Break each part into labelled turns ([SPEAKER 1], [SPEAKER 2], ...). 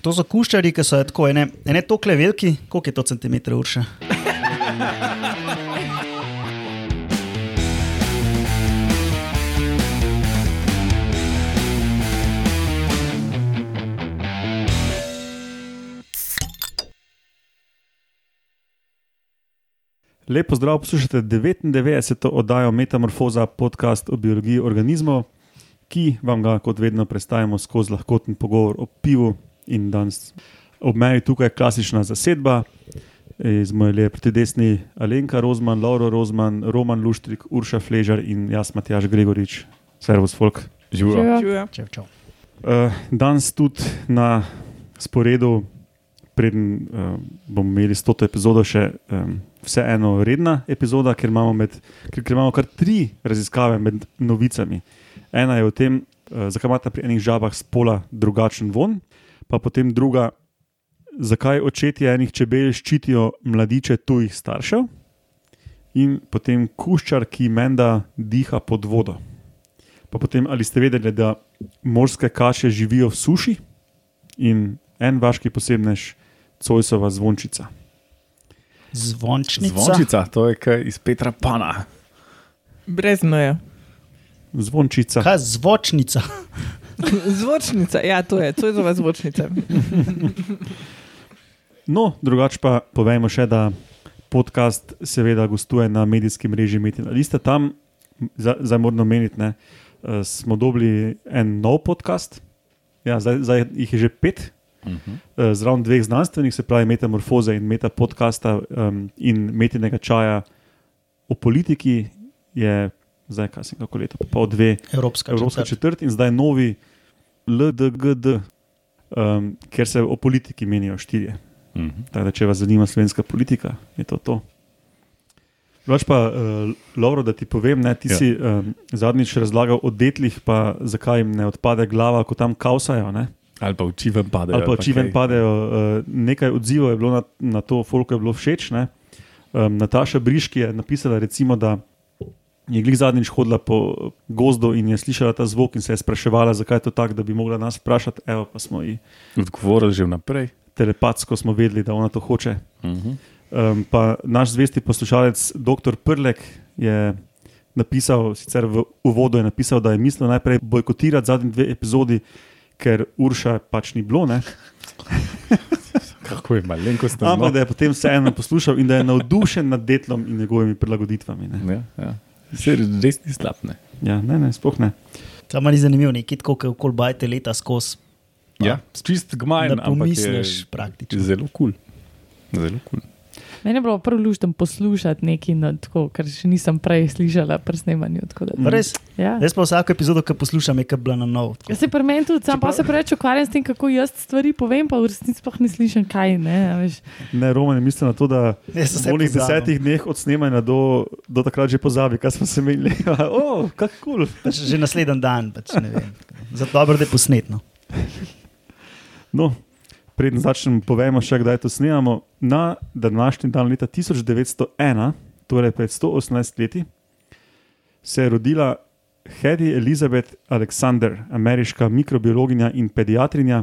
[SPEAKER 1] To so kuščari, ki so tako ene, ene tokle veliki, koliko je to centimetrov urša.
[SPEAKER 2] Lepo zdrav, poslušate 99. oddajo Metamorfoza, podcast o biologiji organizmov, ki vam ga kot vedno predstavimo skozi lahkoten pogovor o pivu. In danes ob meji tukaj je klasična zasedba, iz moje leve proti desni Alenka Rozman, Lauro Rozman, Roman Luštrik, Urša Fležar in jaz, Matjaš Gregorič, Servus Folk.
[SPEAKER 3] Živijo.
[SPEAKER 1] Čev, čev.
[SPEAKER 2] Uh, danes tudi na sporedu, preden uh, bomo imeli 100. epizodo, še um, vseeno redna epizoda, ker imamo, med, ker, ker imamo kar tri raziskave med novicami. Ena je o tem, uh, zakaj imate pri enih žabah spola drugačen von, pa potem druga, zakaj očetje enih čebel ščitijo mladiče tujih staršev, in potem kuščar, ki menda diha pod vodo. Pa potem, ali ste vedeli, da morske kaše živijo v suši in en vaški posebnež, Cojsova zvončica.
[SPEAKER 1] Zvončnica.
[SPEAKER 3] Zvončica, to je kaj iz Petra Pana.
[SPEAKER 4] Brez meja.
[SPEAKER 2] Zvončica.
[SPEAKER 1] Kaj zvočnica?
[SPEAKER 4] Zvočnica, ja, to je, to je zova zvočnica.
[SPEAKER 2] No, drugače pa povejmo še, da podcast seveda gostuje na medijskem mreži Metina Lista. Tam, za- zdaj moramo meniti, ne, eh, smo dobili en nov podcast, ja, zdaj, zdaj jih je že pet.
[SPEAKER 3] Uh -huh.
[SPEAKER 2] eh, Zraven dveh znanstvenih, se pravi Metamorfoze in Meta podcasta um, in Metinega čaja o politiki, je zdaj, kaj se kako leto, pa pol dve,
[SPEAKER 1] Evropska,
[SPEAKER 2] Evropska
[SPEAKER 1] četrt.
[SPEAKER 2] četrt in zdaj novi LDGD, um, ker se o politiki menijo štirje.
[SPEAKER 3] Uh -huh.
[SPEAKER 2] Tako da, če vas zanima slovenska politika, je to to. Drugač pa, uh, Lovro, da ti povem, ne, ti
[SPEAKER 3] Ja.
[SPEAKER 2] si um, zadnjič razlagal o detlih, pa zakaj jim ne odpade glava, ko tam kausajo. Ne?
[SPEAKER 3] Ali pa oči ven padejo.
[SPEAKER 2] Ali pa oči ven padejo. Uh, nekaj odzivov je bilo na, na to, koliko je bilo všeč. Ne? Um, Nataša Briški je napisala, recimo, da je glih zadnjič hodila po gozdu in je slišala ta zvok in se je spraševala, zakaj je to tako, da bi mogla nas vprašati. Evo, pa smo ji
[SPEAKER 3] Odgovorili že vnaprej.
[SPEAKER 2] telepatsko smo vedeli, da ona to hoče.
[SPEAKER 3] Uh -huh.
[SPEAKER 2] Um, pa naš zvesti poslušalec, dr. Prlek, je napisal, sicer v uvodu je napisal, da je mislil najprej bojkotirati zadnji dve epizodi, ker Urša pač ni bilo?
[SPEAKER 3] Kako je malenkost
[SPEAKER 2] ampak da je potem vseeno poslušal in da je navdušen nad detlom in njegovimi prilagoditvami. Ne?
[SPEAKER 3] Ja, ja. Se res ni slab. Ne?
[SPEAKER 2] Ja, ne, ne, sploh ne.
[SPEAKER 1] Tam ni zanimivo, nekaj tako, kot okol bajte leta skozi.
[SPEAKER 3] Ja, čist
[SPEAKER 1] Ne
[SPEAKER 3] ampak
[SPEAKER 1] pomisliš praktično.
[SPEAKER 3] zelo kul. Cool. Zelo kul. Cool.
[SPEAKER 4] Meni je bilo prvo luštno poslušati nekaj, no, tako, kar še nisem prej slišala pri snemanju. tako da-
[SPEAKER 1] Res,
[SPEAKER 4] Ja.
[SPEAKER 1] res pa vsako epizodo, ki poslušam, je kot bila na novo.
[SPEAKER 4] Jaz se pri meni tudi, sam pa se preveč ukvarjam s tem, kako jaz stvari povem, pa v resnici sploh ne slišim kaj. Ne.
[SPEAKER 2] Ne, Roman je mislil na to, da
[SPEAKER 1] Jaz
[SPEAKER 2] v onih desetih dneh od snemanja do, do takrat že pozabi, kaj smo se imeli. oh, kako kul. Cool.
[SPEAKER 1] Pač že naslednji dan, pač, ne vem. Zato dobro, da je posnetno.
[SPEAKER 2] No, preden začnemo, povemo še, kdaj to snemamo. Na današnji dan, leta 1901, torej pred 118 leti, se je rodila Hedy Elizabeth Alexander, ameriška mikrobiologinja in pediatrinja,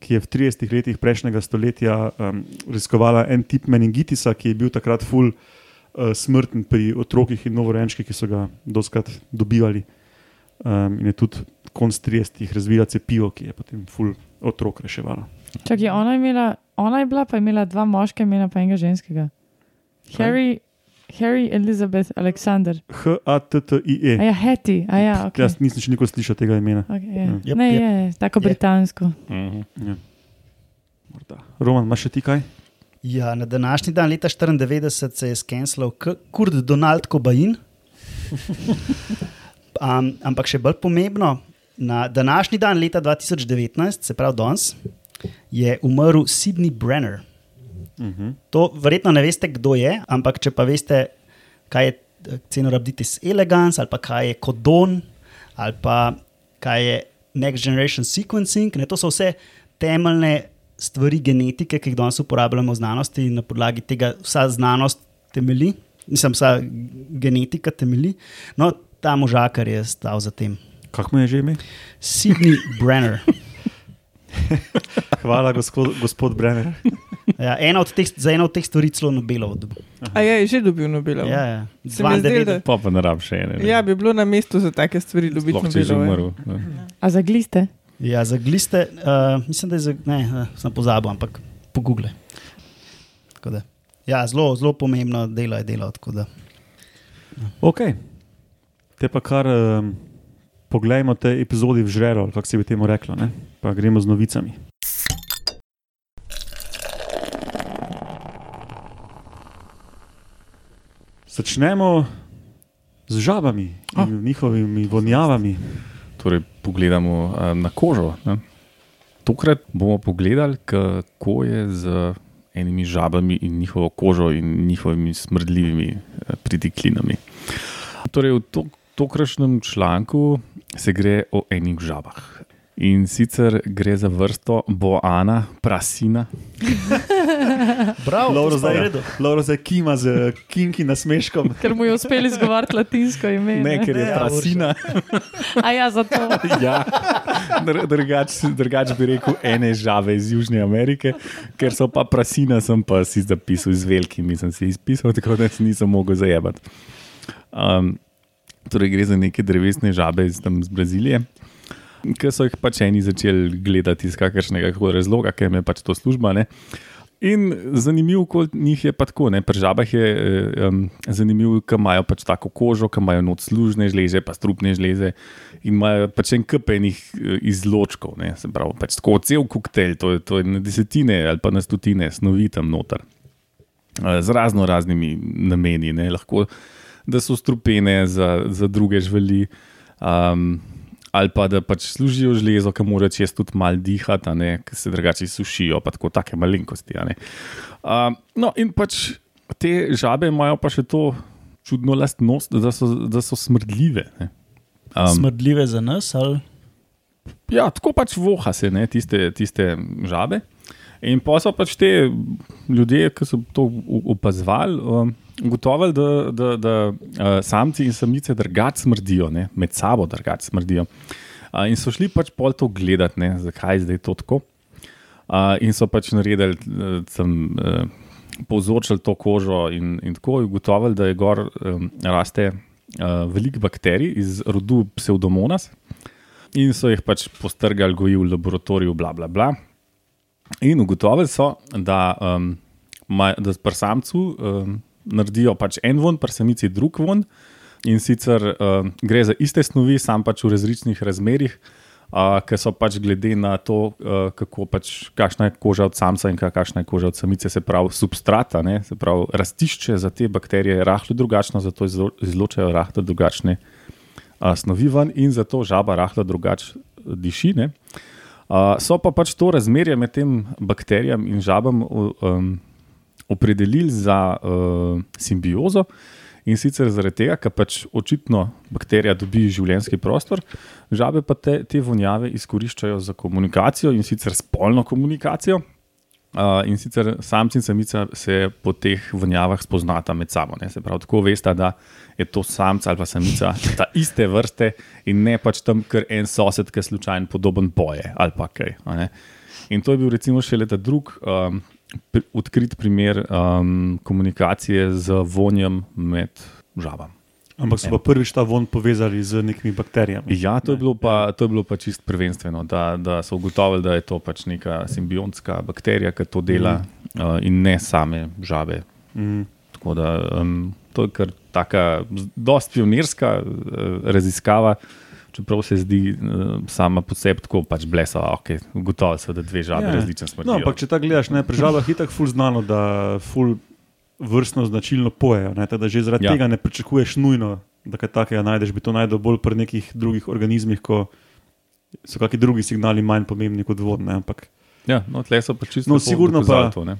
[SPEAKER 2] ki je v 30 letih prejšnjega stoletja um, raziskovala en tip meningitisa, ki je bil takrat ful uh, smrten pri otrokih in novorojenčkih, ki so ga doskrat dobivali. Um, in je tudi konc 30 razvila cepivo, ki je potem ful otrok reševala.
[SPEAKER 4] Ona, je imela, ona je bila, pa je imela dva moška imena, pa enega ženskega. Harry, Harry Elizabeth Alexander.
[SPEAKER 2] H-A-T-T-I-E.
[SPEAKER 4] A ja, Hattie, a ja, ok.
[SPEAKER 2] Jaz nisem še nikoli slišal tega imena.
[SPEAKER 4] Okay, je.
[SPEAKER 2] Ja.
[SPEAKER 1] Jep,
[SPEAKER 4] Ne,
[SPEAKER 1] jep.
[SPEAKER 4] je, tako
[SPEAKER 1] Je.
[SPEAKER 4] britansko.
[SPEAKER 3] Uh -huh.
[SPEAKER 2] Ja. Morda. Roman, imaš še ti kaj?
[SPEAKER 1] Ja, na današnji dan, leta 94, se je skenslal Kurd Donald Kobain. Um, ampak še bolj pomembno, na današnji dan, leta 2019, se pravi danes, je umrl Sidney Brenner.
[SPEAKER 2] Uh -huh.
[SPEAKER 1] To verjetno ne veste, kdo je, ampak če pa veste, kaj je Cenorhabditis elegans, ali pa kaj je kodon, ali pa kaj je Next Generation Sequencing, ne, to so vse temeljne stvari genetike, ki jih danes uporabljamo v znanosti in na podlagi tega vsa znanost temelji, nisem vsa genetika temelji. No, ta možakar je stal za tem.
[SPEAKER 2] Kako mu je že ime?
[SPEAKER 1] Sidney Brenner.
[SPEAKER 2] Hvala, gospod, gospod Brenner.
[SPEAKER 1] Ja, ena od teh, za eno od teh stvari celo Nobelovo dobil.
[SPEAKER 5] A je že dobil Nobelov?
[SPEAKER 1] Ja, ja.
[SPEAKER 5] Se mi zdi, da-
[SPEAKER 1] 92.
[SPEAKER 3] Pa pa ne rab še ene. ne.
[SPEAKER 5] Ja, bi bilo na mestu za take stvari dobiti
[SPEAKER 3] Sploh če je že umrl. ne.
[SPEAKER 4] A za gliste?
[SPEAKER 1] Ja, za gliste, uh, mislim, da je za, ne, uh, sem pozabil, ampak da, Ja, zelo, zelo pomembno delo je delo. tako da.
[SPEAKER 2] Ok, te pa kar um, poglejmo te epizodi v žrelo, kako se bi temu reklo, ne? pa gremo z novicami. Začnemo z žabami in njihovimi vonjavami.
[SPEAKER 3] Torej, pogledamo a, na kožo. Ne? Tokrat bomo pogledali, kako je z enimi žabami in njihovo kožo in njihovimi smrdljivimi eh, pritiklinami. Torej, v to, tokratnem članku se gre o enih žabah. In sicer gre za vrsto Boana Prasina.
[SPEAKER 1] Bravo,
[SPEAKER 2] Lauro
[SPEAKER 1] v
[SPEAKER 2] zdaj,
[SPEAKER 1] redu.
[SPEAKER 2] Lauro zdaj kima z kinki nasmeškom.
[SPEAKER 4] Ker mu je uspelo izgovoriti latinsko ime.
[SPEAKER 3] Ne, ker je
[SPEAKER 1] Ja,
[SPEAKER 3] Prasina.
[SPEAKER 4] A ja, zato.
[SPEAKER 3] ja, Dr- drugače drugač bi rekel ene žave iz Južne Amerike, ker so pa prasina, sem pa si zapisal z velikimi, sem si izpisal, tako da se nisem mogel zajebati. Um, torej, gre za neke drevesne žabe iz, tam iz Brazilije, ki so jih pač eni začeli gledati iz kakršnega razloga, ker jim je pač to služba. Ne? In zanimivo kot njih je pa tako, ne? pri žabah je um, zanimivo, ker imajo pač tako kožo, ker imajo noč služne žleze, pa strupne žleze in imajo pač en kup enih eh, izločkov, ne? se pravi, pač tako cel koktejl, to je, to je na desetine ali pa na stotine snovi tam noter. Eh, Z razno raznimi nameni, ne? lahko da so strupene za, za druge živali. Um, Ali pa da pač služijo železo, ki mora čez tudi malo dihati, ker se drugače sušijo, pa tako take malenkosti. Um, no, in pač te žabe imajo pa še to čudno lastnost, da so, da so smrdljive. Ne. Um,
[SPEAKER 1] Smrdljive za nas, ali
[SPEAKER 3] Ja, tako pač voha se ne, tiste, tiste žabe. In pa so pač te ljudje, ki so to opazovali, um, ugotovili, da, da, da uh, samci in samice drugače smrdijo, ne, med sabo drugače smrdijo. Uh, in so šli pač pol to gledati, ne, zakaj zdaj to tako. Uh, in so pač naredili, uh, sem, uh, povzročili to kožo, in, in tako je ugotovili, da je gor um, raste uh, veliko bakterij iz rodu Pseudomonas. In so jih pač postrgali, gojili v laboratoriju, bla, bla, bla. In ugotovili so, da, um, maj, da pri samcu um, naredijo pač en von, pri samici drug von. In sicer um, gre za iste snovi, sam pač v različnih razmerah, uh, ki so pač glede na to, uh, kako pač, kakšna je koža od samca in ka- kakšna je koža od samice, se pravi substrata, ne, se pravi rastišče za te bakterije je rahlo drugačno, zato izlo- izločajo rahlo drugačne a, snovi ven in zato žaba rahlo drugače diši. ne. A, so pa pač to razmerje med tem bakterijam in žabam um, opredelili za uh, simbiozo. In sicer zaradi tega, ker pač očitno bakterija dobi življenjski prostor, žabe pa te, te vonjave izkoriščajo za komunikacijo in sicer spolno komunikacijo. Uh, in sicer samci in samica se po teh vonjavah spoznata med sabo. Ne? Se pravi, tako veste, da je to samec ali pa samica ta iste vrste in ne pač tam, ker en sosed, ki je slučajno podoben boje ali pa kaj. In to je bil recimo še leta drug um, odkrit primer um, komunikacije z vonjem med žabami.
[SPEAKER 2] Ampak so pa prvič ta von povezali z nekimi bakterijami.
[SPEAKER 3] Ja, to je bilo pa, to je bilo pa čist prvenstveno, da, da so ugotovili, da je to pač neka simbiontska bakterija, ki to dela mm. uh, in ne same žabe.
[SPEAKER 2] Mm.
[SPEAKER 3] Tako da um, to je kar taka dosti pionirska uh, raziskava, čeprav se zdi uh, sama po sebi tako pač blesava. Okay, ugotovili so, da dve žabe
[SPEAKER 2] Ja.
[SPEAKER 3] yeah. različne smrdijo.
[SPEAKER 2] No, ampak če tako gledaš, ne, pri žabah je tako ful znano, da ful vrstno značilno pojejo. Ne, da že zaradi
[SPEAKER 3] Ja.
[SPEAKER 2] tega ne pričakuješ nujno, da kaj takega najdeš. Bi to najdel bolj pri nekih drugih organizmih, ko so kakšni drugi signali manj pomembni kot vodne. Ampak
[SPEAKER 3] ja, no, tle so pač čisto
[SPEAKER 2] No, sigurno pa-
[SPEAKER 3] To, ne.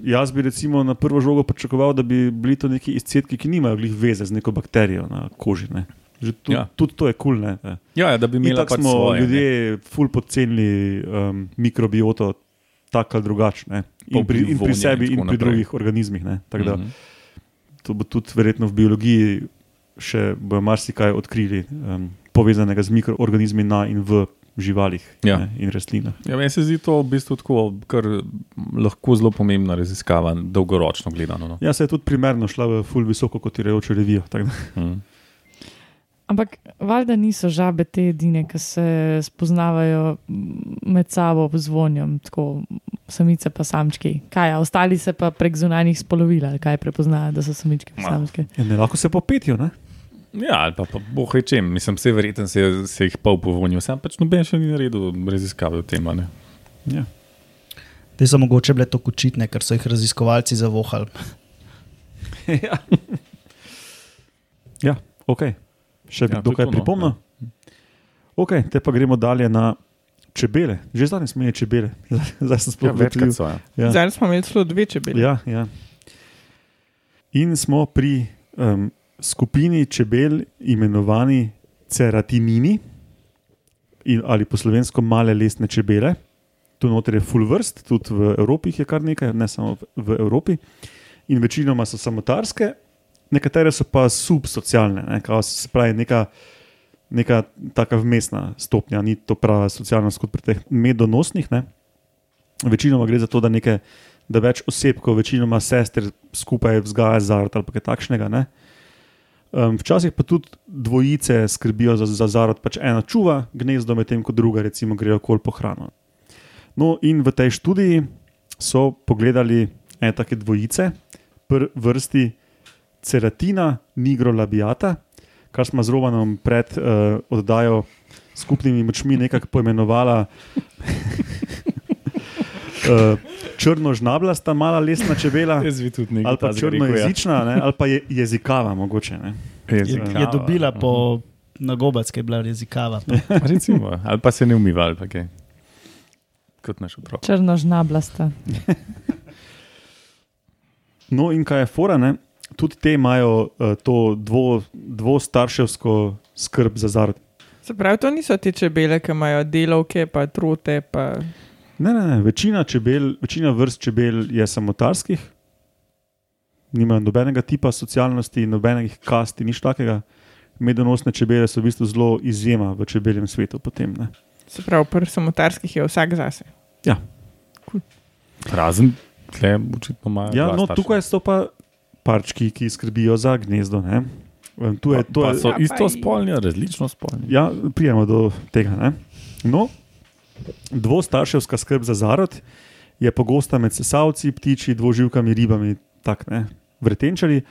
[SPEAKER 2] jaz bi recimo na prvo žogo pričakoval, da bi bili to neki izcedki, ki nimajo glih veze z neko bakterijo na koži. Ne. Že tudi,
[SPEAKER 3] Ja.
[SPEAKER 2] tudi to je kul. Cool,
[SPEAKER 3] ja, ja, da bi imeli pač svoje, ne.
[SPEAKER 2] ljudje ful podcenili um, mikrobioto, tako ali drugače. ne.
[SPEAKER 3] Pa
[SPEAKER 2] In pri, in pri
[SPEAKER 3] vonja in
[SPEAKER 2] sebi, in,
[SPEAKER 3] tako
[SPEAKER 2] pri drugih organizmih. da
[SPEAKER 3] Mhm.
[SPEAKER 2] To bo tudi verjetno v biologiji še marsikaj odkrili, um, povezanega z mikroorganizmi na in v živalih
[SPEAKER 3] Ja.
[SPEAKER 2] ne, in rastlinah.
[SPEAKER 3] Ja, meni se zdi to v bistvu tako, kar lahko zelo pomembna raziskava, dolgoročno gledano. No.
[SPEAKER 2] Ja, se je tudi primerno šla v ful visoko kotirajočo revijo.
[SPEAKER 3] Mm.
[SPEAKER 4] Ampak valjda niso žabe te edine, ki se spoznavajo med sabo z vonjem, tako samice pa samčki. Kaj, ostali se pa prek zunanjih spolovil, ali kaj prepoznajo, da so samičke
[SPEAKER 3] Ma.
[SPEAKER 4] samčke.
[SPEAKER 2] Ja, ne, lahko se popetijo. Ne?
[SPEAKER 3] Ja, ali pa, pa boh rečem, mislim, vse verjetno se, se jih pol povonijo, sam pač noben še ni naredil raziskave o tem.
[SPEAKER 2] Ja.
[SPEAKER 1] Te so mogoče bile to kočitne, ker so jih raziskovalci zavohali.
[SPEAKER 2] ja. ja, ok. Še bi
[SPEAKER 3] Ja,
[SPEAKER 2] kdo
[SPEAKER 3] to je
[SPEAKER 2] kaj
[SPEAKER 3] to, no.
[SPEAKER 2] pripomnil? Ok, te pa gremo dalje na čebele. Že zdaj smo imeli čebele, zdaj sem
[SPEAKER 3] Ja,
[SPEAKER 2] sploh
[SPEAKER 3] večkrat
[SPEAKER 2] večkrat.
[SPEAKER 3] so. Ja.
[SPEAKER 2] Ja.
[SPEAKER 5] Zdaj smo imeli celo dve čebele.
[SPEAKER 2] Ja, ja. In smo pri um, skupini čebel, imenovani ceratinini, in, ali po slovensko male lesne čebele. Tu noter je full vrst, tudi v Evropi jih je kar nekaj, ne samo v- v Evropi. In večinoma so samotarske, nekatere so pa subsocialne, ne, kao se pravi neka. Neka taka vmesna stopnja, ni to prava socialnost kot pri teh medonosnih. Ne. Večinoma gre za to, da nekaj da več oseb, kot večinoma sester, skupaj vzgaja zarod ali kaj takšnega. ne. Um, včasih pa tudi dvojice skrbijo za, za zarod, pač ena čuva gnezdo, medtem ko druga, recimo, gre okol po hrano. No, in v tej študiji so pogledali ene take dvojice, prvi vrsti ceratina, nigrolabiata, kar smo z Rovanom pred uh, oddajo skupnimi močmi nekako poimenovala uh, črno-žnablasta, mala lesna čebela. Ali pa
[SPEAKER 3] ja.
[SPEAKER 2] črnojezična, ne, ali pa je, jezikava, mogoče. Ne.
[SPEAKER 1] Je,
[SPEAKER 3] Jezikava.
[SPEAKER 1] je dobila po nagobacki, je bila jezikava.
[SPEAKER 3] Recimo, ali pa se ne umiva, ali pa kaj. Kot naš otrok.
[SPEAKER 4] Črno žnablasta.
[SPEAKER 2] No, in kaj je fora, ne? Tudi te imajo uh, to dvo, dvostarševsko skrb za zarod.
[SPEAKER 5] Se pravi, to niso te čebele, ki imajo delovke, pa trote. Pa...
[SPEAKER 2] Ne, ne, ne. Večina, čebel, večina vrst čebel je samotarskih, nimajo nobenega tipa socialnosti, nobenih kasti, nič takega. Medonosne čebele so v bistvu zelo izjema v čebeljem svetu. Potem, ne.
[SPEAKER 5] Se pravi, pri samotarskih je vsak zase.
[SPEAKER 3] Razen, tle očitno ima.
[SPEAKER 2] ja, no,
[SPEAKER 3] starša.
[SPEAKER 2] tukaj so pa parčki, ki skrbijo za gnezdo. Ne. Tu je, to je,
[SPEAKER 3] so
[SPEAKER 5] Ja,
[SPEAKER 3] isto spolni, različno spolni.
[SPEAKER 2] Ja, prijemo do tega. Ne? No, dvostarševska skrb za zarod je pogosta med sesalci, ptiči, dvoživkami, ribami, tak, ne, vretenčari.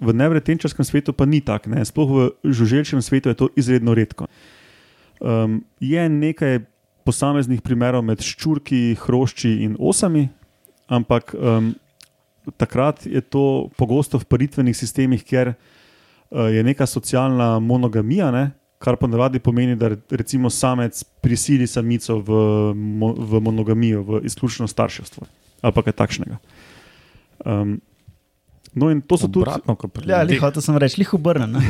[SPEAKER 2] V nevretenčarskem svetu pa ni tako, ne. sploh v žuželčjem svetu je to izredno redko. Um, je nekaj posameznih primerov med ščurki, hrošči in osami, ampak um, takrat je to pogosto v paritvenih sistemih, kjer uh, je neka socialna monogamija, ne? kar pa navadi pomeni, da re- recimo samec prisili samico v, v monogamijo, v izključno starševstvo ali pa kaj takšnega. Um, no, in to so tudi.
[SPEAKER 3] Obratno, kot pri
[SPEAKER 1] Ja,
[SPEAKER 3] ljudeh.
[SPEAKER 1] liho, to sem rekel, liho obrnen. ne.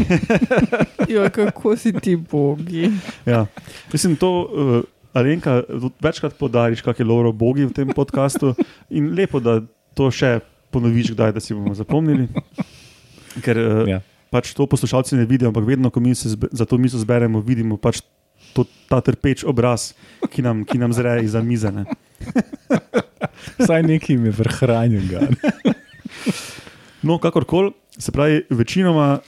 [SPEAKER 5] Jo, kako si ti bogi.
[SPEAKER 2] Ja. Mislim, to uh, Alenka večkrat podariš, kak je Lauro Bogi v tem podkastu in lepo, da to še ponoviš, kdaj, da si bomo zapomnili. Ker uh,
[SPEAKER 3] Ja.
[SPEAKER 2] pač to poslušalci ne vidijo, ampak vedno, ko mi se za to mizo zberemo, vidimo pač to, ta trpeč obraz, ki nam, ki nam zre iz mize. ne.
[SPEAKER 3] Vsaj nekaj jim je prehranjenega.
[SPEAKER 2] No, kakorkoli, se pravi, večinoma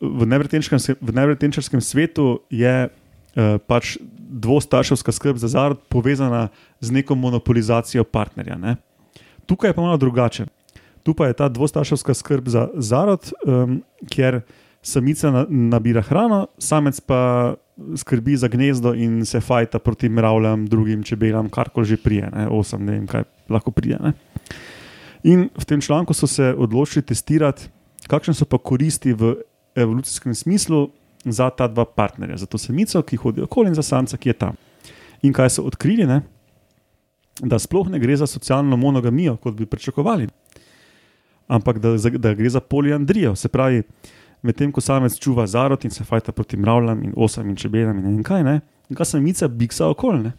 [SPEAKER 2] v nevretenčarskem, v nevretenčarskem svetu je uh, pač dvostarševska skrb za zarod povezana z neko monopolizacijo partnerja. Ne? Tukaj je pa malo drugače. Tu pa je ta dvostarševska skrb za zarod, um, kjer samica na, nabira hrano, samec pa skrbi za gnezdo in se fajta proti mravljam, drugim čebelam, karkoli že prije, ne? osem, ne vem, kaj lahko prije. Ne? In v tem članku so se odločili testirati, kakšne so pa koristi v evolucijskem smislu za ta dva partnerja, za to samico, ki hodi okoli, in za samca, ki je tam. In kaj so odkrili, ne? da sploh ne gre za socialno monogamijo, kot bi pričakovali, ampak da, da gre za poliandrijo. Se pravi, medtem ko samec čuva zarod in se fajta proti mravljam in osam in čebelam in ne vem kaj, ne, in kaj samica biksa okoli. Ne?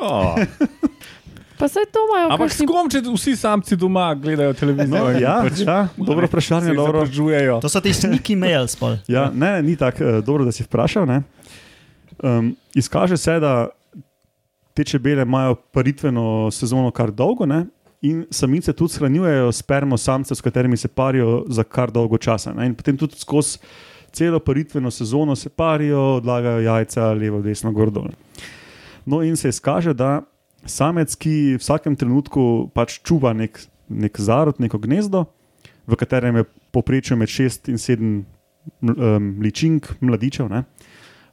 [SPEAKER 3] Oh.
[SPEAKER 4] Pa se to imajo,
[SPEAKER 3] Ampak
[SPEAKER 4] kakšni-
[SPEAKER 3] s kom, če vsi samci doma gledajo televizijo?
[SPEAKER 2] No, ja,
[SPEAKER 3] pač
[SPEAKER 2] ja, dobro vprašanje,
[SPEAKER 3] se
[SPEAKER 2] dobro.
[SPEAKER 1] To so ti sniki mail spol.
[SPEAKER 2] Ja, ne, ni tako uh, dobro, da si vprašal. ne. Um, izkaže se, da te čebele imajo paritveno sezono kar dolgo. Ne? In samice tudi shranjujejo spermo samcev, s katerimi se parijo za kar dolgo časa. Ne? In potem tudi skozi celo paritveno sezono se parijo, odlagajo jajca levo, desno, gor dol. No, in se izkaže, da samec, ki v vsakem trenutku pač čuva nek, nek zarod, neko gnezdo, v katerem je poprečje med 6 in 7 um, ličink mladičev, ne,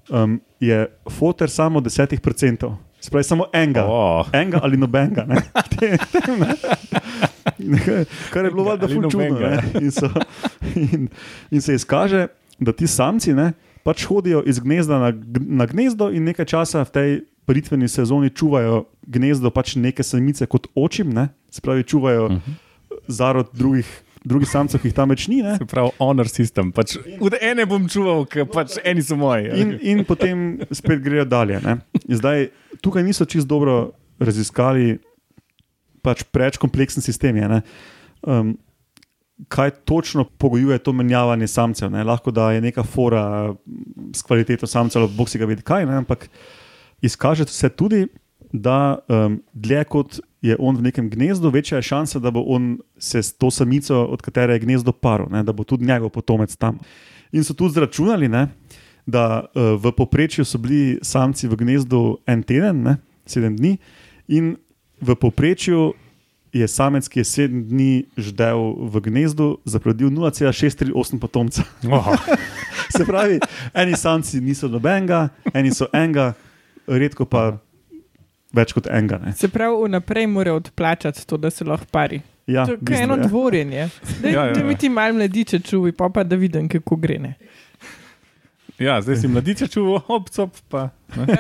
[SPEAKER 2] um, je fotor samo 10%. Se pravi, samo enega,
[SPEAKER 3] Oh.
[SPEAKER 2] enega ali nobenega. ne. Te- te- ne. Kar je bilo valjda
[SPEAKER 3] Ali
[SPEAKER 2] ful čudno.
[SPEAKER 3] nobenega.
[SPEAKER 2] ne. In, so, in, in se izkaže, da ti samci ne, pač hodijo iz gnezda na, na gnezdo in nekaj časa v tej paritveni sezoni čuvajo gnezdo, pač neke samice kot očim, ne. se pravi, čuvajo uh -huh. zarod drugih. Drugih samcev, jih tam več ni, ne?
[SPEAKER 3] Se pravi, honor sistem. Pač, od ene bom čuval, ker pač eni so moji.
[SPEAKER 2] in, in potem spet grejo dalje. Zdaj, tukaj niso čisto dobro raziskali, pač preveč kompleksen sistem je. ne. Um, kaj točno pogojuje to menjavanje samcev? Ne? Lahko da je neka fora s kvaliteto samcev, bog si ga vidi kaj, ne? ampak izkaže se tudi, da um, dlje kot je on v nekem gnezdu, večja je šansa, da bo on se s to samico, od katere je gnezdo paro, ne? da bo tudi njegov potomec tam. In so tudi zračunali, ne? da uh, v povprečju so bili samci v gnezdu en teden, ne? sedem dni, in v povprečju je samec, ki je sedem dni ždel v gnezdu, zaplodil 0,638 potomca.
[SPEAKER 3] Oh,
[SPEAKER 2] Se pravi, eni samci niso nobenega, eni so enega, redko pa več kot enega. Ne?
[SPEAKER 5] Se pravi, vnaprej mora odplačati to, da se lahko pari.
[SPEAKER 2] Ja,
[SPEAKER 5] to je
[SPEAKER 2] bistvu,
[SPEAKER 5] eno
[SPEAKER 2] ja.
[SPEAKER 5] dvorjenje. Da
[SPEAKER 3] Ja, ja,
[SPEAKER 5] ja,
[SPEAKER 3] ja.
[SPEAKER 5] mi ti malo mladiče čuvi, pa pa da vidim, kako gre. Ne.
[SPEAKER 3] ja, zdaj si mladiče čuval, hop, cop, pa. Ne?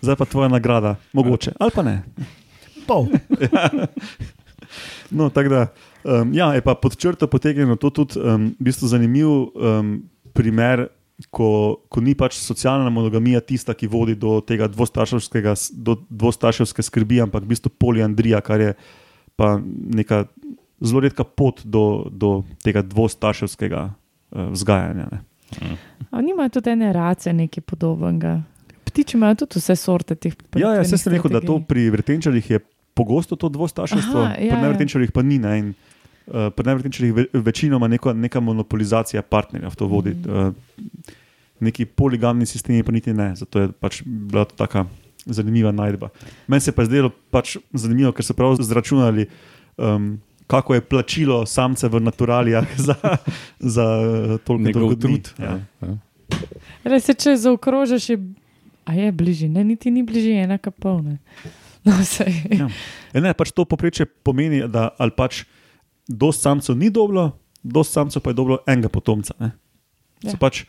[SPEAKER 2] Zdaj pa tvoja nagrada, mogoče, ali pa ne.
[SPEAKER 1] Pol.
[SPEAKER 2] No, tako da, um, ja, je pa pod črto potegnjeno to tudi um, v bistvu zanimiv um, primer, ko, ko ni pač socialna monogamija tista, ki vodi do tega dvostarševskega, s- do dvostarševske skrbi, ampak v bistvu poliandrija, kar je pa neka zelo redka pot do, do tega dvostarševskega uh, vzgajanja. Ne.
[SPEAKER 4] A nimajo tudi ene race nekaj podobnega. Ptiči imajo tudi vse sorte teh ptic.
[SPEAKER 2] Ja, ja se sem rekel, da to pri vrtenčarjih je pogosto to dvostarševstvo,
[SPEAKER 4] Aha, ja,
[SPEAKER 2] pri
[SPEAKER 4] ja.
[SPEAKER 2] nevrtenčarjih pa ni. Ne, in, uh, pri nevrtenčarjih ve, večinoma neko, neka monopolizacija partnerja v to vodi. Mm. Uh, neki poligamni sistemi pa niti ne, zato je pač bila to taka zanimiva najdba. Meni se pa je zdelo pač zanimivo, ker so prav zračunali. Um, Kako je plačilo samce v naturalijah za, za eh, toliko
[SPEAKER 3] trud.
[SPEAKER 2] Ja.
[SPEAKER 3] Ja.
[SPEAKER 4] Res se, če zaokrožiš, je, a je bližje, ne, niti ni bližje, enaka polna. No, sej.
[SPEAKER 2] Ja. Ja, ne, pač to poprečje pomeni, da ali pač dost samcev ni dobro, dost samcev pa je dobro enega potomca. ne.
[SPEAKER 4] Ja.
[SPEAKER 2] Pač,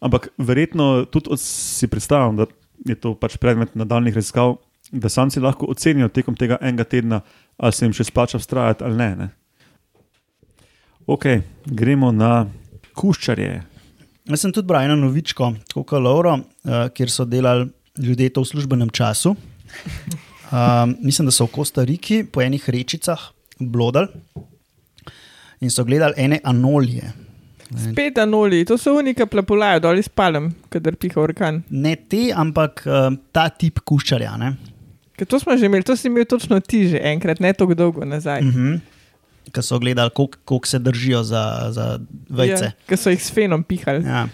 [SPEAKER 2] ampak verjetno tudi od- si predstavljam, da je to pač predmet nadaljnih raziskav, da samci lahko ocenijo tekom tega enega tedna, ali se jim še splača vztrajati ali ne. ne. Ok, gremo na kuščarje.
[SPEAKER 1] Jaz sem tudi bral eno novičko, kot Lauro, uh, kjer so delali ljudje to v službenem času. Um, mislim, da so v Kostariki po enih rečicah blodali in so gledali ene anolije.
[SPEAKER 5] Spet anoli, to so unika plapolajo dol iz palem, kadar piha orkan.
[SPEAKER 1] Ne te, ampak uh, ta tip kuščarja. ne.
[SPEAKER 5] Ker to smo že imeli, to si imel točno ti že enkrat, ne tako dolgo nazaj.
[SPEAKER 1] Uh -huh. Ki so gledali, koliko se držijo za, za vejce.
[SPEAKER 5] Ja, Ker so jih s fenom pihali.
[SPEAKER 1] Ja.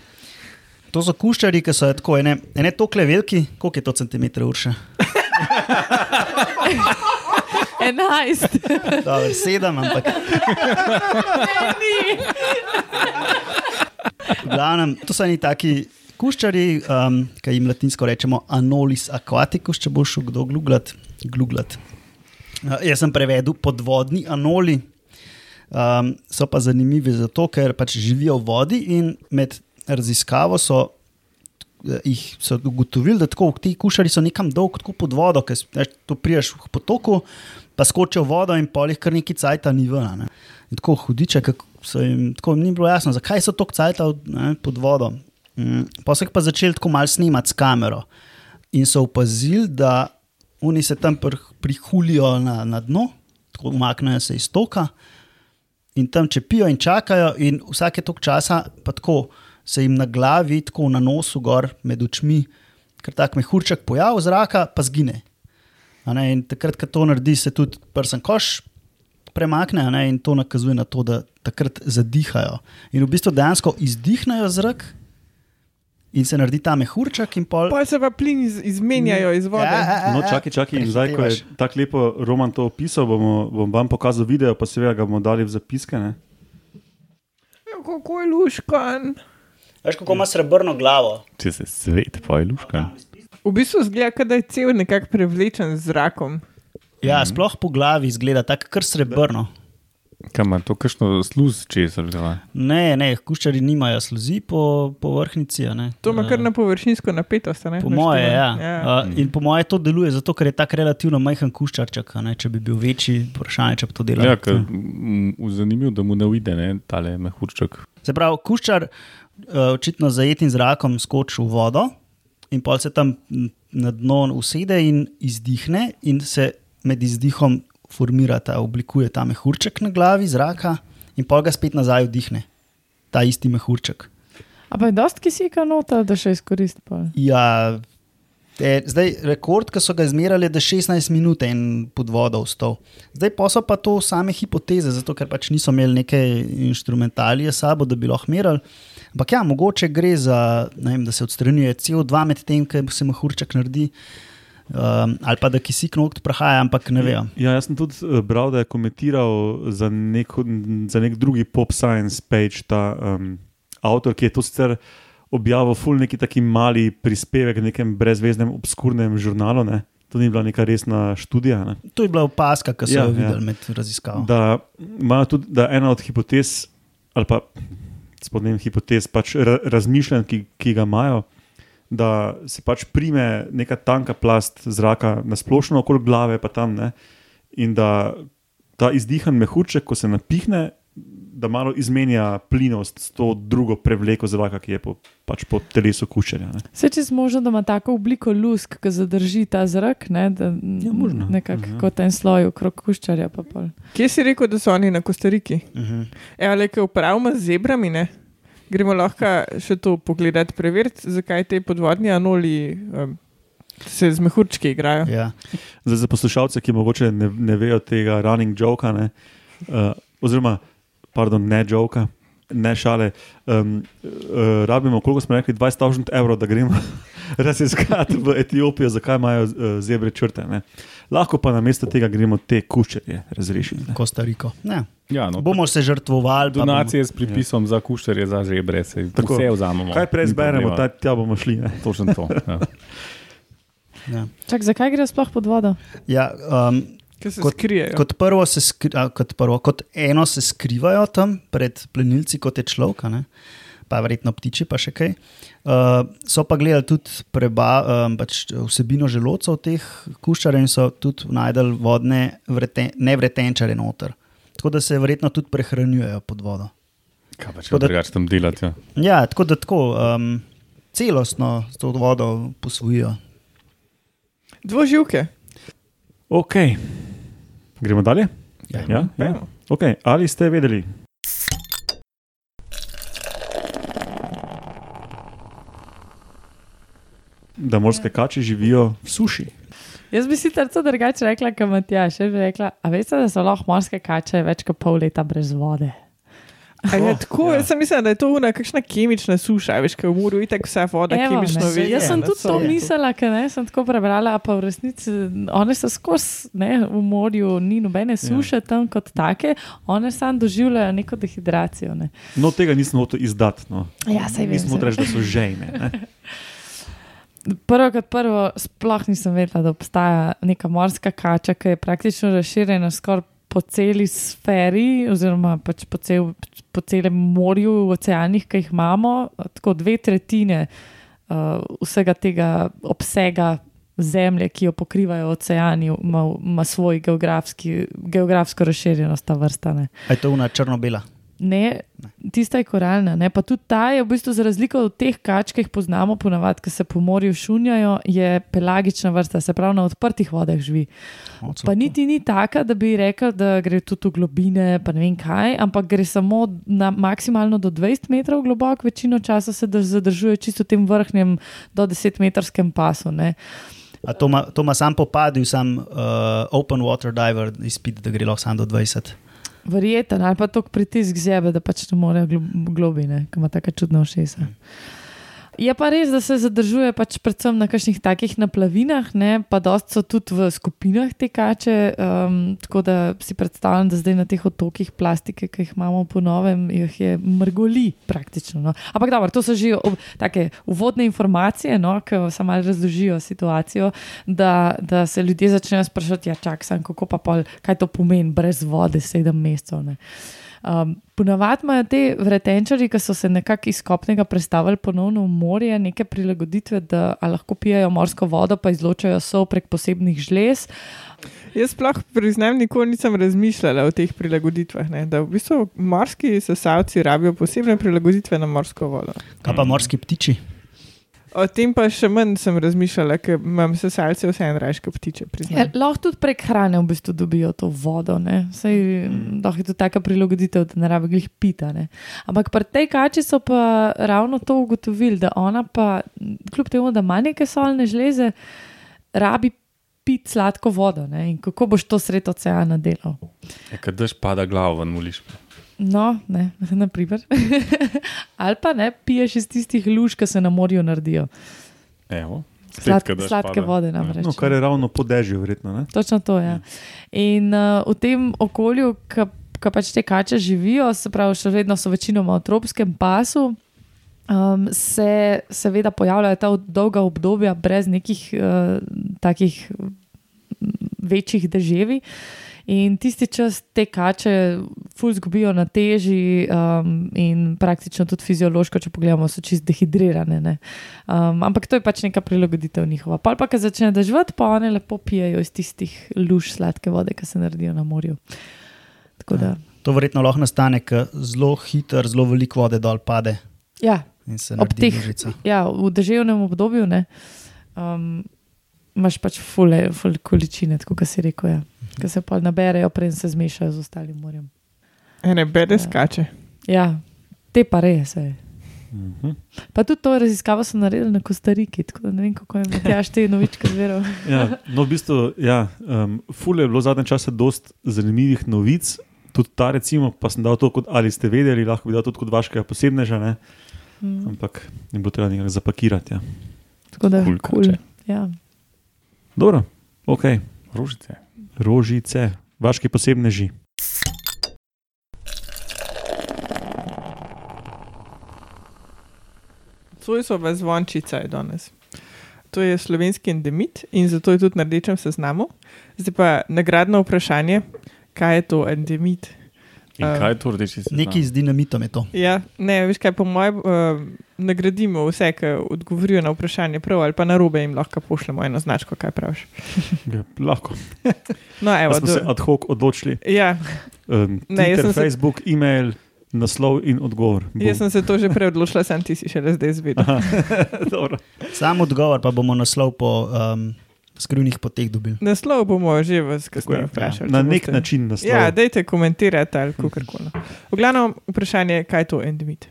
[SPEAKER 1] To so kuščari, ki so tako ene, ene tokle veliki, koliko je to centimetrov urše?
[SPEAKER 4] 11.
[SPEAKER 1] Dobar, sedem, ampak. V glavnem, to so neki taki kuščari, um, ki jim latinsko rečemo anolis aquaticus, če boš kdo gluglat. gluglat. Uh, jaz sem prevedel podvodni anoli. Um, so pa zanimivi zato, ker pač živijo v vodi in med raziskavo so eh, jih so ugotovili, da tako ti kušari so nekam dolgo tako pod vodo, ker veš, tu priješ v potoku, pa skočijo v vodo in polih kar neki cajta ni ven. a ne. Tako hudiče, kako jim tako ni bilo jasno, zakaj so tok cajta ne, pod vodo. Mm, jih pa začeli tako malo snemati s kamero in so opazili, da oni se tam pr- prihulijo na, na dno, tako umaknejo se iz toka in tam čepijo in čakajo, in vsake tok časa pa tako se jim na glavi, tako na nosu, gor med očmi, ker tak mehurček pojav zraka, pa zgine. A Ne, in takrat, ko to naredi, se tudi prsten koš premakne a ne, in to nakazuje na to, da takrat zadihajo. In v bistvu dejansko izdihnejo zrak in se naredi ta mehurček, in pol.
[SPEAKER 5] Pa se pa plini iz, izmenjajo iz vode.
[SPEAKER 1] Ja, ja, ja,
[SPEAKER 2] No,
[SPEAKER 1] ja.
[SPEAKER 2] čakaj, čakaj. In zdaj, ko je tako lepo Roman to opisal, bomo, bom vam pokazal video, pa seveda ga bomo dali v zapiske. Ne?
[SPEAKER 5] Ja, Kako je luškan.
[SPEAKER 1] Veš, kako ima srebrno glavo.
[SPEAKER 3] Če se svet, pa je luška.
[SPEAKER 5] V bistvu zgleda, kot da je cel nekako prevlečen z zrakom.
[SPEAKER 1] Ja, sploh po glavi izgleda tako, kar srebrno.
[SPEAKER 3] Kaj ima to, kakšno sluz čez ali kaj?
[SPEAKER 1] Ne, ne, kuščari nimajo sluzi po, po vrhnici. a ne.
[SPEAKER 5] To ima kar na površinsko napetost. a Ne?
[SPEAKER 1] Po moje, ja.
[SPEAKER 5] ja.
[SPEAKER 1] Uh, in po moje to deluje zato, ker je tako relativno majhen kuščarček. a Ne? Če bi bil večji, vprašanje, če bi to delal.
[SPEAKER 3] Ja, ker, mm, zanimivo, da mu ne uide, ne, tale mehurček.
[SPEAKER 1] Se pravi, kuščar uh, očitno zajetim zrakom skoči v vodo in pol se tam na dno usede in izdihne, in se med izdihom formira ta, oblikuje ta mehurček na glavi zraka, in pol ga spet nazaj vdihne, ta isti mehurček.
[SPEAKER 4] A pa je dosti kisika noter, da še izkoristi.
[SPEAKER 1] Ja, te, zdaj, rekord, ki so ga izmerili, je da 16 minut in pod vodo vstal. Zdaj pa so pa to same hipoteze, zato ker pač niso imeli neke instrumentalije sabo, da bi lahko merili. Ampak ja, mogoče gre za, vem, da se odstranjuje CO2 med tem, ko se mahurček naredi. Um, ali pa da kisik nokt prahaja, ampak ne vem.
[SPEAKER 2] Ja, jaz sem tudi eh, bral, da je komentiral za nek, za nek drugi pop science page ta um, avtor, ki je to sicer objavil, ful neki taki mali prispevek v nekem brezveznem, obskurnem žurnalu. Ne? To ni bila neka resna študija. Ne?
[SPEAKER 1] To je bila opaska, ki so
[SPEAKER 2] Ja,
[SPEAKER 1] jo
[SPEAKER 2] ja.
[SPEAKER 1] videli med raziskavo.
[SPEAKER 2] Da, tudi, da ena od hipotez, ali pa spodnjem hipotez, pač ra, razmišljanj, ki, ki ga imajo, da se pač prime neka tanka plast zraka na splošno okoli glave, pa tam ne. In da ta izdihan mehurček, ko se napihne, da malo izmenja plinost s to drugo prevleko zraka, ki je po, pač po telesu kučenja. Ne.
[SPEAKER 4] Se če možno, da ima tako obliko lusk, ki zadrži ta zrak, ne, da
[SPEAKER 2] Ja, možno.
[SPEAKER 4] nekako
[SPEAKER 2] Mhm.
[SPEAKER 4] kot en sloj okrog kuščarja. Pa pol.
[SPEAKER 5] Kje si rekel, da so oni na Kostariki?
[SPEAKER 1] Uh -huh.
[SPEAKER 5] Evo, le, ki upravimo z zebrami, ne? gremo lahko še to pogledati, preveriti, zakaj te podvodni anoli um, se z mehurčki igrajo.
[SPEAKER 1] ja.
[SPEAKER 2] Zdaj, za poslušalce, ki mogoče ne, ne vejo tega running joka, ne, uh, oziroma, pardon, ne joka, ne šale. Um, uh, rabimo, koliko smo rekli, 20.000 evrov, da gremo raziskati v Etiopijo, zakaj imajo uh, zebre črte. Ne. Lahko pa namesto tega gremo te kuščerje razrešiti. ne.
[SPEAKER 1] Kostariko. Ja.
[SPEAKER 3] Ja, no,
[SPEAKER 1] Bomo se žrtvovali. pa bomo-
[SPEAKER 3] Donacije s pripisom za kušarje, za žebre, se
[SPEAKER 2] Tako.
[SPEAKER 3] vse vzamemo.
[SPEAKER 2] Kaj prej zberemo, ta, tja bomo šli. Ne.
[SPEAKER 3] Točno to. Ja.
[SPEAKER 1] Ja.
[SPEAKER 4] Čak, zakaj gre sploh pod vodo?
[SPEAKER 1] Ja, um, Kot-
[SPEAKER 5] skrijejo.
[SPEAKER 1] Kot prvo, se skri, a, kot prvo, kot eno se skrivajo tam pred plenilci, kot je človek, a ne? pa verjetno ptiči, pa še kaj. Uh, so pa gledali tudi preba, um, pač vsebino želodcev teh kuščarjev in so tudi najdel vodne vreten, nevretenčare noter. Tako da se verjetno tudi prehranjujejo pod vodo.
[SPEAKER 3] Kaj pa če drugače tam delati? Ja.
[SPEAKER 1] Ja, tako da tako um, celostno s to vodo posvojijo.
[SPEAKER 5] Dvoživke.
[SPEAKER 2] Ok, gremo dalje.
[SPEAKER 1] Ja.
[SPEAKER 2] Ja, ja. Okay. Ali ste vedeli? Da morske kače živijo v suši.
[SPEAKER 4] Jaz bi sicer to drugače rekla, kot Matjaš. Jaz bi rekla, a veste, da so lahko morske kače več kot pol leta brez vode.
[SPEAKER 5] Je tako,
[SPEAKER 1] ja.
[SPEAKER 5] jaz sem mislila, da je to una kakšna kemična suša, veš, kaj v moru itak vsa voda
[SPEAKER 4] Evo,
[SPEAKER 5] kemično vezana.
[SPEAKER 4] Jaz sem
[SPEAKER 5] na
[SPEAKER 4] tudi to mislila, ker ne, sem tako prebrala, pa v resnici one so skozi ne, v morju, ni nobene suše tam kot take, one samo doživljajo neko dehidracijo. Ne.
[SPEAKER 2] No, tega nismo hotel izdati. No.
[SPEAKER 4] Ja, saj vem,
[SPEAKER 2] Nismo reči, da so žejne. ne.
[SPEAKER 4] Prvo kot prvo, sploh nisem vedela, da obstaja neka morska kača, ki je praktično razširjena skoraj po celi sferi, oziroma pač po, cel, po celem morju, oceanih, ki jih imamo. Tako dve tretjine uh, vsega tega obsega zemlje, ki jo pokrivajo oceani, ima, ima svoj geografski, geografsko razširjenost ta vrsta. Ne.
[SPEAKER 1] Je to una črno-bela?
[SPEAKER 4] Ne, tista je koralna, ne? pa tudi ta je v bistvu za razliko od teh kač, ki jih poznamo, ponavadi, ki se po morju šunjajo, je pelagična vrsta, se pravi na odprtih vodah živi. Pa niti ni taka, da bi rekel, da gre tudi v globine, pa ne vem kaj, ampak gre samo na maksimalno do 20 metrov globok, večino časa se drž- zadržuje čisto v tem vrhnjem do 10 metrskem pasu. Ne?
[SPEAKER 1] A to ima, to ima sam popadil, sam uh, open water diver izpit, da gre lahko sam do 20.
[SPEAKER 4] Verjeten ali pa tok pritisk zebe, da pač ne more globine, ki ima tako čudno všesa. Je pa res, da se zadržuje pač predvsem na kakšnih takih naplavinah, ne? pa dost so tudi v skupinah te kače. Um, tako da si predstavljam, da zdaj na teh otokih plastike, ki jih imamo po novem, jih je mrgoli praktično. No? Ampak dobro, to so že ob, take uvodne informacije, no? ki samo razložijo situacijo, da, da se ljudje začnejo sprašovati, ja, čak sem, kako pa pol, kaj to pomeni brez vode sedem mesecev. ne. Um, Ponavadi imajo te vretenčari, ki so se nekako iz kopnega prestavili ponovno v morje, neke prilagoditve, da lahko pijejo morsko vodo, pa izločajo sol prek posebnih žlez.
[SPEAKER 5] Jaz sploh priznam, nikoli nisem razmišljala o teh prilagoditvah. Ne? Da v bistvu morski sesalci rabijo posebne prilagoditve na morsko vodo.
[SPEAKER 1] Kaj pa morski ptiči?
[SPEAKER 5] O tem pa še manj sem razmišljala, ker imam sesalce vse en rajške ptiče.
[SPEAKER 4] Ja, lahko tudi prek hrane v bistvu dobijo to vodo. ne. Saj lahko je to taka prilagoditev, da ne rabi glih pita. Ne. Ampak pri tej kači so pa ravno to ugotovili, da ona pa, kljub temu, da ima neke solne žleze, rabi piti sladko vodo. Ne. In kako boš to sred oceana delal?
[SPEAKER 3] Je, kad daš pada glavo ven muliš.
[SPEAKER 4] No, ne, naprimer. Ali pa ne, piješ iz tistih luž, ki se na morju naredijo.
[SPEAKER 3] Evo.
[SPEAKER 4] sladke
[SPEAKER 3] pada.
[SPEAKER 4] vode namreč.
[SPEAKER 2] No, kar je ravno po dežju, verjetno. Ne?
[SPEAKER 4] Točno to je. Ja. In uh, v tem okolju, ki pač te kače živijo, se pravi, še vedno so večinoma v tropskem pasu. Um, se seveda pojavljajo ta dolga obdobja brez nekih uh, takih večjih deževi. In tisti čas te kače, ful zgubijo na teži, um, in praktično tudi fiziološko, če pogledamo, so čist dehidrirane. ne. Um, ampak to je pač neka prilagoditev njihova. Pa pa, ko začne dežvati, pa one lepo pijejo iz tistih luž sladke vode, ki se naredijo na morju. Tako da,
[SPEAKER 1] To verjetno lahko nastane, ker zelo hitro, zelo veliko vode dol pade
[SPEAKER 4] ja, Ob teh-
[SPEAKER 1] lužica.
[SPEAKER 4] ja, v deževnem obdobju ne, um, imaš pač fule, fule količine, tako kot si rekel, ja, ki se pa naberejo, preden se zmešajo z ostalim morjem.
[SPEAKER 5] Ene bede
[SPEAKER 4] Ja.
[SPEAKER 5] skače.
[SPEAKER 4] Ja, te pa res. ej.
[SPEAKER 2] Mhm.
[SPEAKER 4] Pa tudi to raziskavo so naredili na Kostariki, tako da ne vem, kako je Matjaš te novičke zveral.
[SPEAKER 2] Ja, no, v bistvu, ja, um, ful je bilo zadnje čase dosti zanimivih novic. Tudi ta, recimo, pa sem dal to, kot, ali ste vedeli, lahko bi dal tudi kot vašega posebneža, ne?
[SPEAKER 4] Mm,
[SPEAKER 2] ampak ne bo treba nekako zapakirati. Ja.
[SPEAKER 4] Tako da,
[SPEAKER 3] Kul
[SPEAKER 4] cool.
[SPEAKER 3] kače.
[SPEAKER 4] ja.
[SPEAKER 2] Dobro, ok,
[SPEAKER 3] Rožice.
[SPEAKER 2] Rožice, vaški posebneži.
[SPEAKER 5] Cojsova zvončica je danes. To je slovenski endemit in zato je tudi na rdečem seznamu. Zdaj pa nagradno vprašanje, kaj je to endemit?
[SPEAKER 3] In
[SPEAKER 5] Um,
[SPEAKER 3] kaj je to rdeči seznam?
[SPEAKER 1] Nekaj z dinamitom je to.
[SPEAKER 5] Ja, ne, veš kaj, po mojem, uh, nagradimo vse, ki odgovorijo na vprašanje prav ali pa na robe in lahko pošljemo eno značko, kaj praviš.
[SPEAKER 2] Ja, lahko.
[SPEAKER 5] No, evo,
[SPEAKER 2] smo se
[SPEAKER 5] do,
[SPEAKER 2] ad hoc odločili.
[SPEAKER 5] ja,
[SPEAKER 2] Um,
[SPEAKER 5] Ne, jaz
[SPEAKER 2] Twitter,
[SPEAKER 5] sem se-
[SPEAKER 2] Facebook, e-mail, naslov in odgovor. Bom.
[SPEAKER 5] jaz sem se to že prej odločila, sem ti si šele zdaj zvedel.
[SPEAKER 2] Aha, dobro.
[SPEAKER 1] Sam odgovor pa bomo naslov po um, skrivnih poteh dobili.
[SPEAKER 5] Naslov bomo že vas kasneje
[SPEAKER 2] ja.
[SPEAKER 5] vprašali.
[SPEAKER 2] Na nek
[SPEAKER 5] boste-
[SPEAKER 2] način naslov.
[SPEAKER 5] Ja, dajte komentirati ali kako koli. V glavnem, vprašanje je, kaj je to endemit.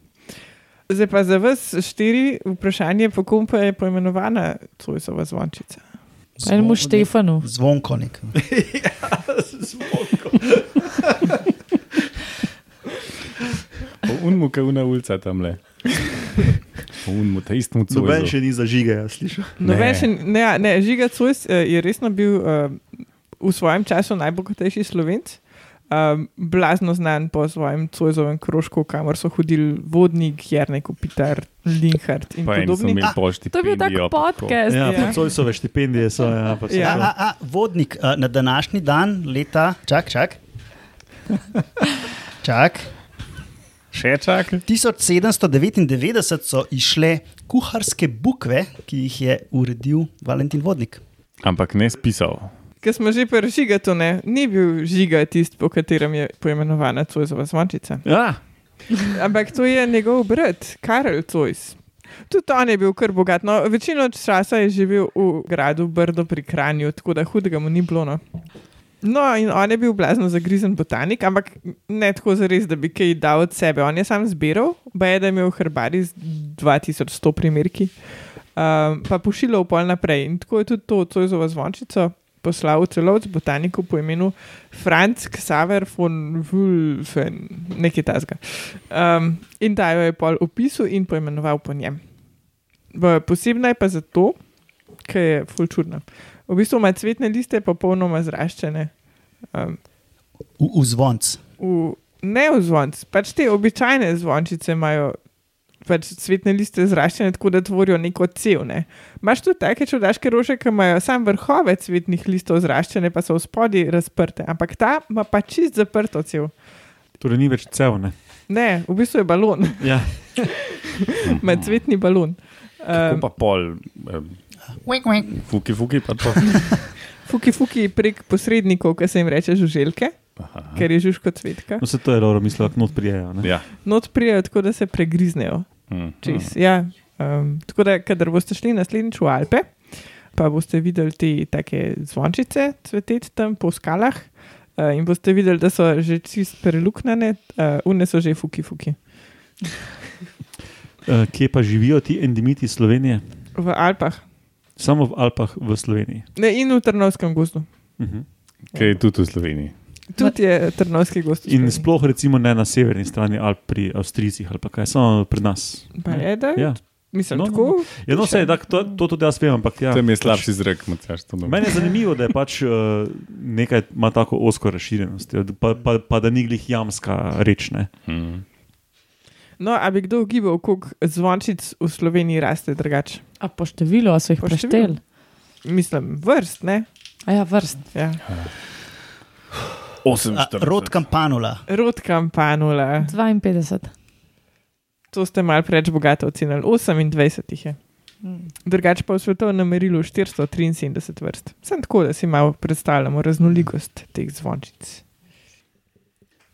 [SPEAKER 5] Zdaj pa za vas štiri vprašanje, po kom pa je poimenovana Cojsova zvončica.
[SPEAKER 4] Enemu Štefanu.
[SPEAKER 1] Zvonko nek.
[SPEAKER 3] Po unmu, kaj una ulica tam le. Po unmu, ta istmu
[SPEAKER 2] Noben
[SPEAKER 3] cojzu.
[SPEAKER 2] še ni zažige, jaz slišim.
[SPEAKER 5] Noben
[SPEAKER 3] Ne.
[SPEAKER 5] še, ne, ja, ne, Žiga Cojs eh, je resno bil uh, v svojem času najbogatejši slovenc. Um, blazno znan po svojem Cojzovem krožku, kamor so hodili vodnik, Jarnek, Kopitar, Linhart in
[SPEAKER 3] Pa
[SPEAKER 5] podobni.
[SPEAKER 3] pošti.
[SPEAKER 4] To je bil tak podcast.
[SPEAKER 2] Ja,
[SPEAKER 5] Ja.
[SPEAKER 2] ja. Cojsove štipendije so. Ja, pa so
[SPEAKER 5] Ja.
[SPEAKER 1] A, a, vodnik, a, na današnji dan, leta, čak, čak. čak.
[SPEAKER 3] Še čak?
[SPEAKER 1] 1799 so išle kuharske bukve, ki jih je uredil Valentin Vodnik.
[SPEAKER 3] Ampak ne spisal.
[SPEAKER 5] Ker smo že pri Žigatu, ne, ni bil Žiga tisti, po katerem je poimenovana Cojzova zvončica.
[SPEAKER 2] Ja,
[SPEAKER 5] Ampak to je njegov brat, Karel Cojs. Tudi on je bil kar bogat. No, večino časa je živel v gradu Brdo pri Kranju, tako da hudega mu ni bilo. No. No, in on je bil blazno zagrizen botanik, ampak ne tako zares, da bi kaj dal od sebe. On je sam zbiral, pa je da imel herbari z 2100 primerki, um, pa pošiljal pol naprej. In tako je tudi to, to je za zvončico. Poslal v celovec botaniku po imenu Franz Xaver von Wulfen, nekaj tasga. Um, in ta jo je pol opisal in poimenoval po njem. Posebna je pa zato, ker je ful čudna. V bistvu ima cvetne liste popolnoma zraščene. Um,
[SPEAKER 1] V, v zvonc.
[SPEAKER 5] v, ne v zvonc, pač te običajne zvončice imajo pač cvetne liste zraščene, tako da tvorijo neko cev. Ne. Imaš tudi take čudaške rože, ki imajo samo vrhove cvetnih listov zraščene, pa so v spodi razprte, ampak ta ima pa čist zaprto cev.
[SPEAKER 2] Torej ni več cel. Ne?
[SPEAKER 5] Ne, v bistvu je balon,
[SPEAKER 2] Ja.
[SPEAKER 5] ima cvetni balon. Um,
[SPEAKER 3] pa pol, um, fuki, fuki, pa to.
[SPEAKER 5] fuki, fuki prek posrednikov, ki se jim reče žuželke,
[SPEAKER 3] Aha.
[SPEAKER 5] ker je žužko cvetka.
[SPEAKER 2] No, se to je dobro, mislil, da not prijejo. ne.
[SPEAKER 3] Ja.
[SPEAKER 5] Not prijajo tako, da se pregriznejo.
[SPEAKER 3] Mm.
[SPEAKER 5] Čez, ja. um, tako da, kadar boste šli naslednjič v Alpe, pa boste videli te take zvončice cveteti tam po skalah. Uh, in boste videli, da so že čist preluknjene, uh, une so že fuki, fuki.
[SPEAKER 2] Uh, kje pa živijo ti endemiti Slovenije?
[SPEAKER 5] V Alpah
[SPEAKER 2] Samo v Alpah v Sloveniji.
[SPEAKER 5] ne, in v Trnovskem gozdu.
[SPEAKER 2] Uh -huh.
[SPEAKER 3] Kaj je tudi v Sloveniji?
[SPEAKER 5] Tudi je Trnovski gost.
[SPEAKER 2] In sploh recimo ne na severni strani Alp pri Avstrijcih ali kaj, samo pri nas.
[SPEAKER 5] Pa je, da?
[SPEAKER 2] Ja,
[SPEAKER 5] Mislim,
[SPEAKER 2] No, no,
[SPEAKER 5] tako.
[SPEAKER 2] ja no, sej, tak, to, to tudi jaz vem, ampak ja.
[SPEAKER 3] Tam je
[SPEAKER 2] pač-
[SPEAKER 3] slabši to dobro.
[SPEAKER 2] Meni je zanimivo, da je pač uh, nekaj ima tako osko razširjenost, ja, pa, pa, pa da ni glih jamska reč. Ne.
[SPEAKER 3] Mm.
[SPEAKER 5] No, a bi kdo ugibal, koliko zvončic v Sloveniji raste drugače?
[SPEAKER 4] A po številu, a so jih prešteli?
[SPEAKER 5] Mislim, vrst, ne?
[SPEAKER 4] A ja, vrst.
[SPEAKER 5] Ja.
[SPEAKER 3] 48.
[SPEAKER 1] Rod kampanula.
[SPEAKER 5] Rod kampanula.
[SPEAKER 4] 52.
[SPEAKER 5] To ste mal preveč bogato ocenili. 28 jih je. Drugače pa v svetovnem merilu 473 vrst. Sem tako, da si malo predstavljamo raznolikost teh zvončic.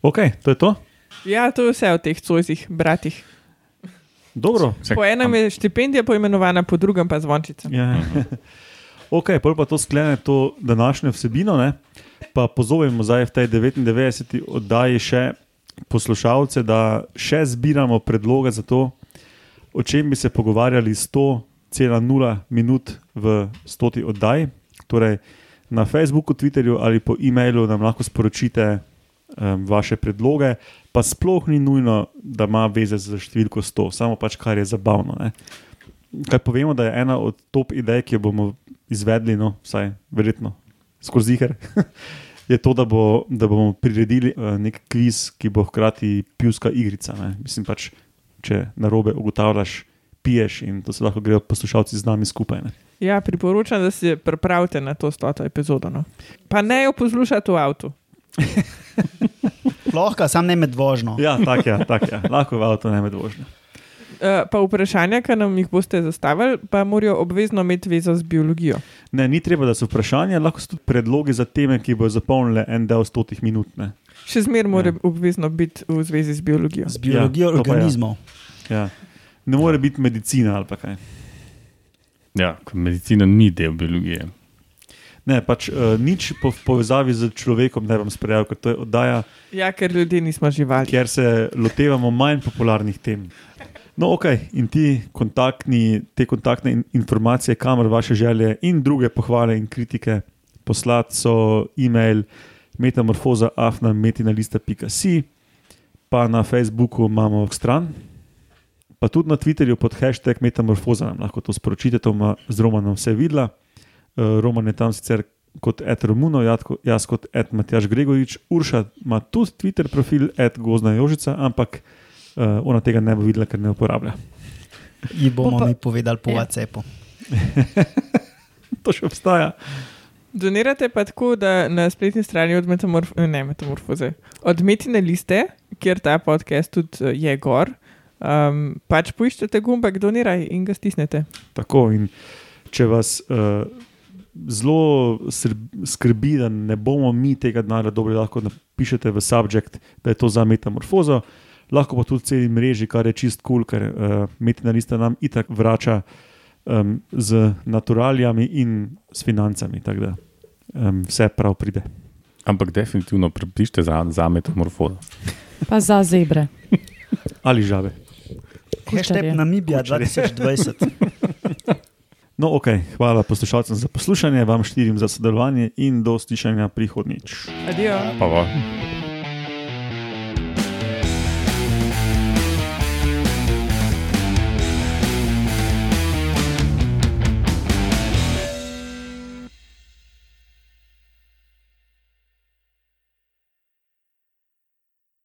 [SPEAKER 2] Ok, to je to.
[SPEAKER 5] Ja, to je vse o teh cojzih, bratih.
[SPEAKER 2] Dobro.
[SPEAKER 3] Čak,
[SPEAKER 5] Po enem je štipendija poimenovana, po drugem pa zvončica.
[SPEAKER 2] Ja. ok, pol pa to sklene to današnjo vsebino. Ne? Pa pozovemo zdaj v tej 99. oddaji še poslušalce, da še zbiramo predloge za to, o čem bi se pogovarjali 100,0 minut v 100. oddaji. Torej, na Facebooku, Twitterju ali po e-mailu nam lahko sporočite um, vaše predloge, pa sploh ni nujno, da ima veze z številko 100, samo pač kar je zabavno. Ne? Kaj povemo, da je ena od top idej, ki jo bomo izvedli, no, vsaj verjetno skozi jih, je to, da, bo, da bomo priredili uh, nek kviz, ki bo hkrati pivska igrica. Ne? Mislim pač, če na robe ugotavljaš, piješ in to se lahko grejo poslušalci z nami skupaj. Ne?
[SPEAKER 5] Ja, priporočam, da se pripravite na to stoto epizodo. No. Pa ne jo poslušate v avtu.
[SPEAKER 1] Lahko, sam ne med vožnjo.
[SPEAKER 2] Ja, tako je, tak je. lahko v avtu ne med vožnjo.
[SPEAKER 5] Uh, pa vprašanja, ki nam jih boste zastavili, pa morajo obvezno imeti vezo z biologijo.
[SPEAKER 2] Ne, ni treba, da so vprašanja, lahko so tudi predlogi za teme, ki bodo zapolnile en del stotih minut. Ne?
[SPEAKER 5] Še zmeraj mora
[SPEAKER 2] Ja.
[SPEAKER 5] ja. obvezno biti v zvezi z biologijo.
[SPEAKER 1] Z biologijo
[SPEAKER 2] Ja, ja.
[SPEAKER 1] organizmov.
[SPEAKER 2] Ja. Ne more biti medicina ali pa kaj.
[SPEAKER 3] Ja, medicina ni del biologije.
[SPEAKER 2] Ne, pač uh, nič po, v povezavi z človekom ne bom sprejel, ker to je oddaja,
[SPEAKER 5] Ja, ker ljudje nismo živali.
[SPEAKER 2] kjer se lotevamo manj popularnih tem. No, ok, in ti kontaktni, te kontaktne in, informacije, kamor vaše želje in druge pohvale in kritike poslati, so e-mail metamorfoza afna metinalista.si, pa na Facebooku imamo stran, pa tudi na Twitterju pod hashtag metamorfoza nam lahko to sporočite, to ima z Romanom vse videla. Uh, Roman je tam sicer kot Ed Romuno, jaz- jaz kot Ed Matjaš Gregorič, Urša ima tudi Twitter profil Ed Gozna Jožica, ampak uh, ona tega ne bo videla, ker ne uporablja.
[SPEAKER 1] Ji bomo
[SPEAKER 4] Pa-
[SPEAKER 1] mi povedali po
[SPEAKER 4] Ja.
[SPEAKER 1] WhatsAppu.
[SPEAKER 2] To še obstaja.
[SPEAKER 5] Donirate pa tako, da na spletni strani od, metamorf ne, metamorfoze, od Metine liste, kjer ta podcast tudi eh, je gor, um, pač poiščete gumbek doniraj in ga stisnete.
[SPEAKER 2] Tako, in če vas uh, zelo skrbi, da ne bomo mi tega denarja dobili, lahko napišete v subjekt, da je to za metamorfozo. lahko pa tudi celi mreži, kar je čist kul, cool, ker uh, metina lista nam itak vrača um, z naturalijami in s financami. Tako da um, vse prav pride.
[SPEAKER 3] Ampak definitivno pripište za, za metamorfozo.
[SPEAKER 4] Pa za zebre.
[SPEAKER 2] Ali žabe.
[SPEAKER 1] Hashtag. Namibija
[SPEAKER 2] Kučarje.
[SPEAKER 1] 2020.
[SPEAKER 2] No, ok, hvala poslušalcem za poslušanje, vam štirim za sodelovanje in do slišanja prihodnjič.
[SPEAKER 5] Adijo.
[SPEAKER 3] Pa, pa.